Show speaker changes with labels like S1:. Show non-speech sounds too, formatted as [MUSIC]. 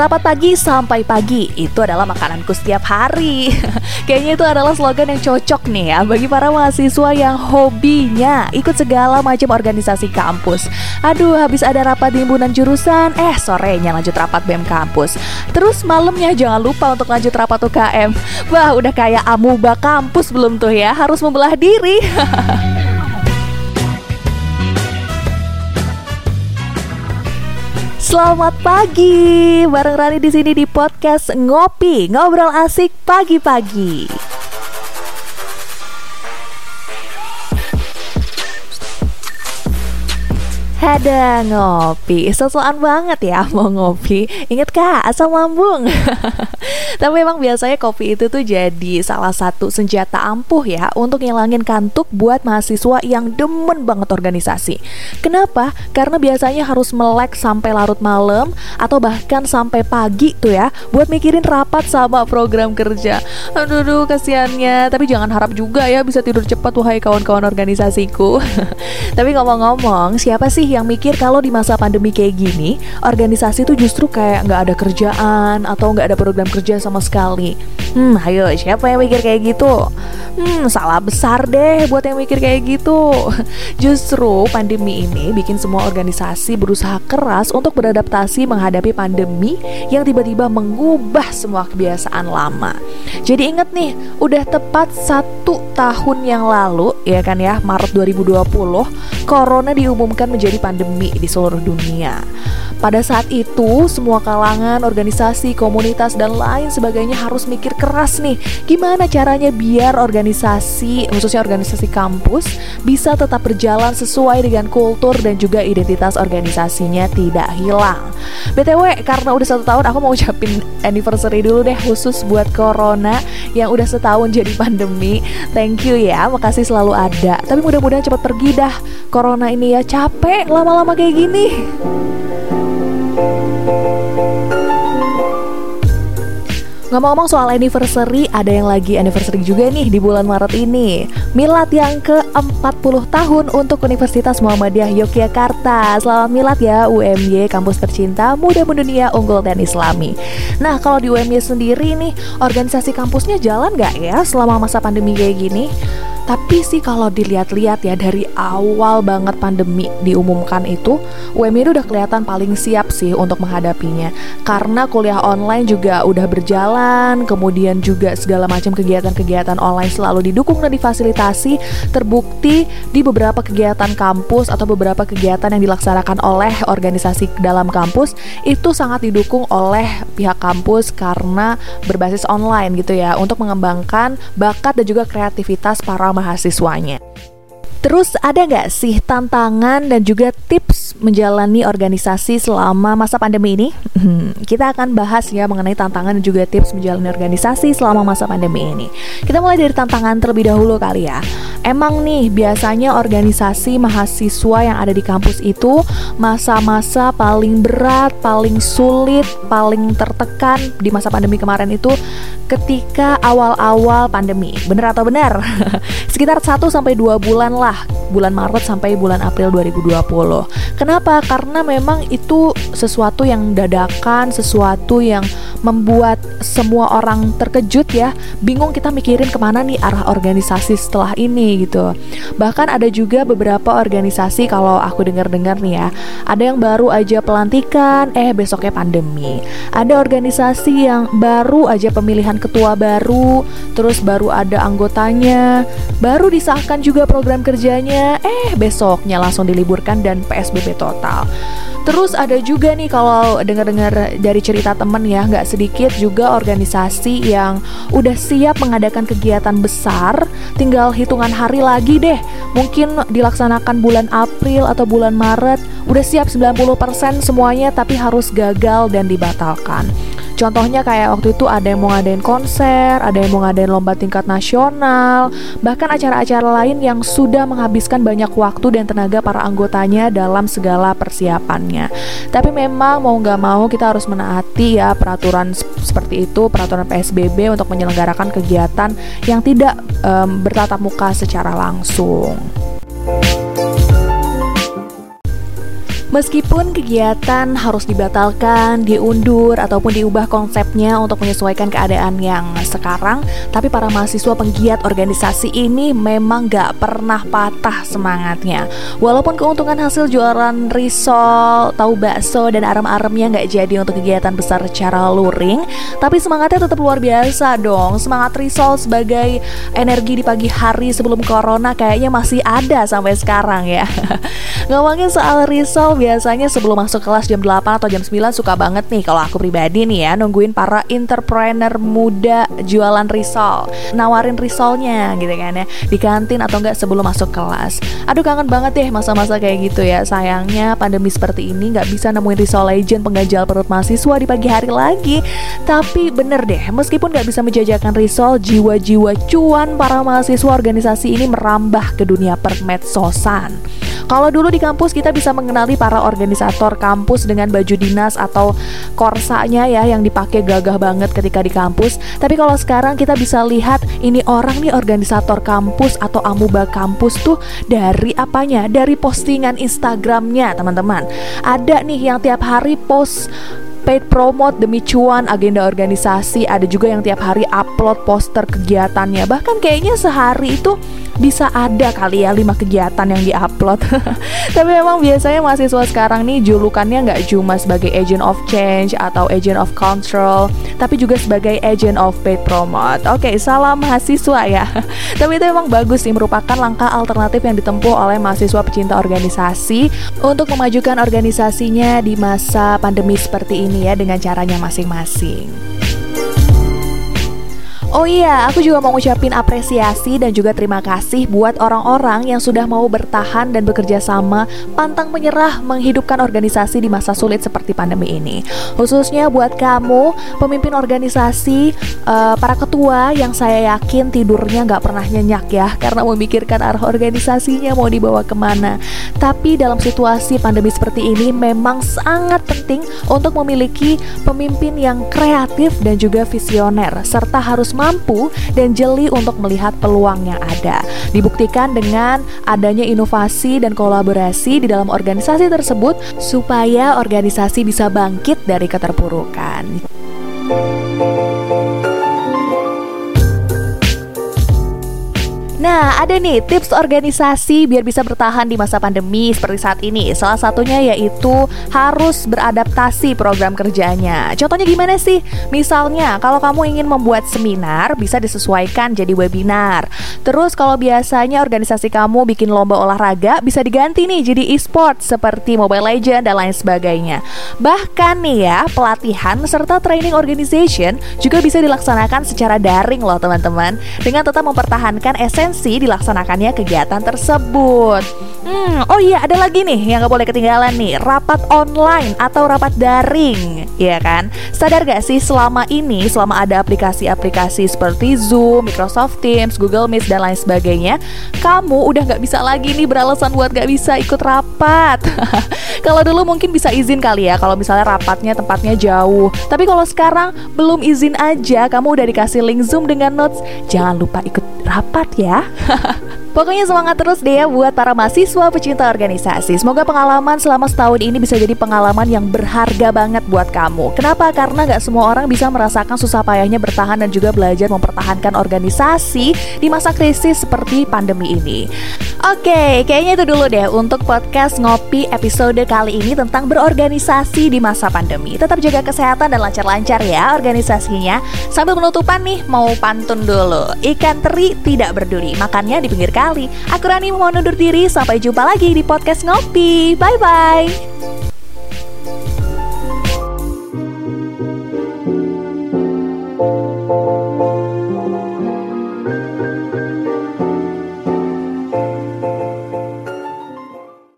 S1: Rapat pagi sampai pagi itu adalah makananku setiap hari. [LAUGHS] Kayaknya itu adalah slogan yang cocok nih ya bagi para mahasiswa yang hobinya ikut segala macam organisasi kampus. Aduh, habis ada rapat di himpunan jurusan, eh sorenya lanjut rapat BEM kampus. Terus malamnya jangan lupa untuk lanjut rapat UKM. Wah, udah kayak amuba kampus belum tuh ya, harus membelah diri. [LAUGHS] Selamat pagi, bareng Rani di sini di podcast Ngopi, ngobrol asik pagi-pagi. Ada ngopi, sesuatu banget ya mau ngopi. Ingat kak, asam lambung. [LAUGHS] Tapi memang biasanya kopi itu tuh jadi salah satu senjata ampuh ya Untuk ngilangin kantuk buat mahasiswa yang demen banget organisasi. Kenapa? Karena biasanya harus melek sampai larut malam Atau bahkan sampai pagi tuh ya Buat mikirin rapat sama program kerja. Aduh, aduh kasihannya. Tapi jangan harap juga ya bisa tidur cepat Wahai kawan-kawan organisasiku. [LAUGHS] Tapi ngomong-ngomong, siapa sih yang mikir kalau di masa pandemi kayak gini organisasi tuh justru kayak nggak ada kerjaan atau nggak ada program kerja sama sekali. Hmm ayo siapa yang mikir kayak gitu? Hmm salah besar deh buat yang mikir kayak gitu. [LAUGHS] Justru pandemi ini bikin semua organisasi berusaha keras untuk beradaptasi menghadapi pandemi yang tiba-tiba mengubah semua kebiasaan lama jadi inget nih udah tepat satu tahun yang lalu ya kan ya Maret 2020 Corona diumumkan menjadi pandemi di seluruh dunia. Pada saat itu, semua kalangan, organisasi, komunitas, dan lain sebagainya harus mikir keras nih, gimana caranya biar organisasi, khususnya organisasi kampus, bisa tetap berjalan sesuai dengan kultur dan juga identitas organisasinya tidak hilang. BTW, karena udah satu tahun, aku mau [LAUGHS] ucapin anniversary dulu deh, khusus buat Corona yang udah setahun jadi pandemi. Thank you ya, makasih selalu ada. Tapi mudah-mudahan cepat pergi dah. Corona ini ya capek lama-lama kayak gini. Ngomong-ngomong soal anniversary, ada yang lagi anniversary juga nih di bulan Maret ini. Milad yang ke-40 tahun untuk Universitas Muhammadiyah Yogyakarta. Selamat milad ya UMY, kampus tercinta, muda mendunia, unggul dan islami. Nah, kalau di UMY sendiri nih, organisasi kampusnya jalan nggak ya selama masa pandemi kayak gini? Tapi sih kalau dilihat-lihat ya dari awal banget pandemi diumumkan itu, UMY udah kelihatan paling siap sih untuk menghadapinya. Karena kuliah online juga udah berjalan, kemudian juga segala macam kegiatan-kegiatan online selalu didukung dan difasilitasi. Terbukti di beberapa kegiatan kampus atau beberapa kegiatan yang dilaksanakan oleh organisasi dalam kampus itu sangat didukung oleh pihak kampus karena berbasis online gitu ya untuk mengembangkan bakat dan juga kreativitas para mahasiswanya. Terus ada nggak sih tantangan dan juga tips menjalani organisasi selama masa pandemi ini? Hmm, [LAUGHS] kita akan bahas ya mengenai tantangan dan juga tips menjalani organisasi selama masa pandemi ini. Kita mulai dari tantangan terlebih dahulu kali ya. Emang nih biasanya organisasi mahasiswa yang ada di kampus itu masa-masa paling berat, paling sulit, paling tertekan di masa pandemi kemarin itu ketika awal-awal pandemi. Bener atau benar? [LAUGHS] Sekitar 1 sampai 2 bulan lah bulan Maret sampai bulan April 2020. Kenapa? Karena memang itu sesuatu yang dadakan, sesuatu yang membuat semua orang terkejut ya, bingung kita mikirin ke mana nih arah organisasi setelah ini gitu. Bahkan ada juga beberapa organisasi kalau aku dengar-dengar nih ya, ada yang baru aja pelantikan, eh besoknya pandemi. Ada organisasi yang baru aja pemilihan ketua baru, terus baru ada anggotanya, baru disahkan juga program kerjanya. Eh besoknya langsung diliburkan dan PSBB total. Terus ada juga nih kalau dengar-dengar dari cerita temen ya nggak sedikit juga organisasi yang udah siap mengadakan kegiatan besar tinggal hitungan hari lagi deh. Mungkin dilaksanakan bulan April atau bulan Maret udah siap 90% semuanya tapi harus gagal dan dibatalkan Contohnya kayak waktu itu ada yang mau ngadain konser, ada yang mau ngadain lomba tingkat nasional, bahkan acara-acara lain yang sudah menghabiskan banyak waktu dan tenaga para anggotanya dalam segala persiapannya. Tapi memang mau nggak mau kita harus menaati ya peraturan seperti itu, peraturan PSBB untuk menyelenggarakan kegiatan yang tidak um, bertatap muka secara langsung. Meskipun kegiatan harus dibatalkan, diundur, ataupun diubah konsepnya untuk menyesuaikan keadaan yang sekarang, tapi para mahasiswa penggiat organisasi ini memang gak pernah patah semangatnya. Walaupun keuntungan hasil jualan risol, tahu bakso, dan arem-aremnya gak jadi untuk kegiatan besar secara luring, tapi semangatnya tetap luar biasa dong. Semangat risol sebagai energi di pagi hari sebelum corona kayaknya masih ada sampai sekarang ya. [LAUGHS] Ngomongin soal risol biasanya sebelum masuk kelas jam 8 atau jam 9 suka banget nih kalau aku pribadi nih ya nungguin para entrepreneur muda jualan risol. Nawarin risolnya gitu kan ya di kantin atau enggak sebelum masuk kelas. Aduh kangen banget deh masa-masa kayak gitu ya. Sayangnya pandemi seperti ini nggak bisa nemuin risol legend penggajal perut mahasiswa di pagi hari lagi. Tapi bener deh, meskipun nggak bisa menjajakan risol, jiwa-jiwa cuan para mahasiswa organisasi ini merambah ke dunia permedsosan. Kalau dulu di kampus kita bisa mengenali para organisator kampus dengan baju dinas atau korsanya ya yang dipakai gagah banget ketika di kampus. Tapi kalau sekarang kita bisa lihat ini orang nih organisator kampus atau amuba kampus tuh dari apanya? Dari postingan Instagramnya teman-teman. Ada nih yang tiap hari post paid promote demi cuan agenda organisasi ada juga yang tiap hari upload poster kegiatannya. Bahkan kayaknya sehari itu bisa ada kali ya lima kegiatan yang diupload. [LAUGHS] Tapi memang biasanya mahasiswa sekarang nih julukannya nggak cuma sebagai agent of change atau agent of control tapi juga sebagai agent of paid promote. Oke salam mahasiswa ya. [LAUGHS] Tapi itu memang bagus sih merupakan langkah alternatif yang ditempuh oleh mahasiswa pecinta organisasi untuk memajukan organisasinya di masa pandemi seperti ini ya dengan caranya masing-masing. Oh iya, aku juga mau ngucapin apresiasi dan juga terima kasih buat orang-orang yang sudah mau bertahan dan bekerja sama, pantang menyerah menghidupkan organisasi di masa sulit seperti pandemi ini. Khususnya buat kamu, pemimpin organisasi, uh, para ketua yang saya yakin tidurnya nggak pernah nyenyak ya, karena memikirkan arah organisasinya mau dibawa ke mana. Tapi dalam situasi pandemi seperti ini memang sangat penting untuk memiliki pemimpin yang kreatif dan juga visioner, serta harus mampu dan jeli untuk melihat peluang yang ada. Dibuktikan dengan adanya inovasi dan kolaborasi di dalam organisasi tersebut supaya organisasi bisa bangkit dari keterpurukan. Nah, ada nih tips organisasi biar bisa bertahan di masa pandemi seperti saat ini. Salah satunya yaitu harus beradaptasi program kerjanya. Contohnya gimana sih? Misalnya, kalau kamu ingin membuat seminar, bisa disesuaikan jadi webinar. Terus kalau biasanya organisasi kamu bikin lomba olahraga, bisa diganti nih jadi e-sport seperti Mobile Legend dan lain sebagainya. Bahkan nih ya, pelatihan serta training organization juga bisa dilaksanakan secara daring loh teman-teman. Dengan tetap mempertahankan esensi esensi dilaksanakannya kegiatan tersebut. Hmm, oh iya ada lagi nih yang gak boleh ketinggalan nih. Rapat online atau rapat daring Ya kan? Sadar gak sih selama ini Selama ada aplikasi-aplikasi seperti Zoom, Microsoft Teams, Google Meet dan lain sebagainya Kamu udah gak bisa lagi nih beralasan buat gak bisa ikut rapat. [LAUGHS] Kalau dulu mungkin bisa izin kali ya Kalau misalnya rapatnya tempatnya jauh. Tapi kalau sekarang belum izin aja Kamu udah dikasih link Zoom dengan notes. Jangan lupa ikut rapat ya 哈哈 Pokoknya semangat terus deh ya buat para mahasiswa pecinta organisasi. Semoga pengalaman selama setahun ini bisa jadi pengalaman yang berharga banget buat kamu. Kenapa? Karena gak semua orang bisa merasakan susah payahnya bertahan dan juga belajar mempertahankan organisasi di masa krisis seperti pandemi ini. Oke, kayaknya itu dulu deh untuk podcast Ngopi episode kali ini tentang berorganisasi di masa pandemi. Tetap jaga kesehatan dan lancar-lancar ya organisasinya. Sambil penutupan nih, mau pantun dulu. Ikan teri tidak berduri, makannya di pinggir kali. Aku Rani mau undur diri, sampai jumpa lagi di podcast Ngopi. Bye-bye.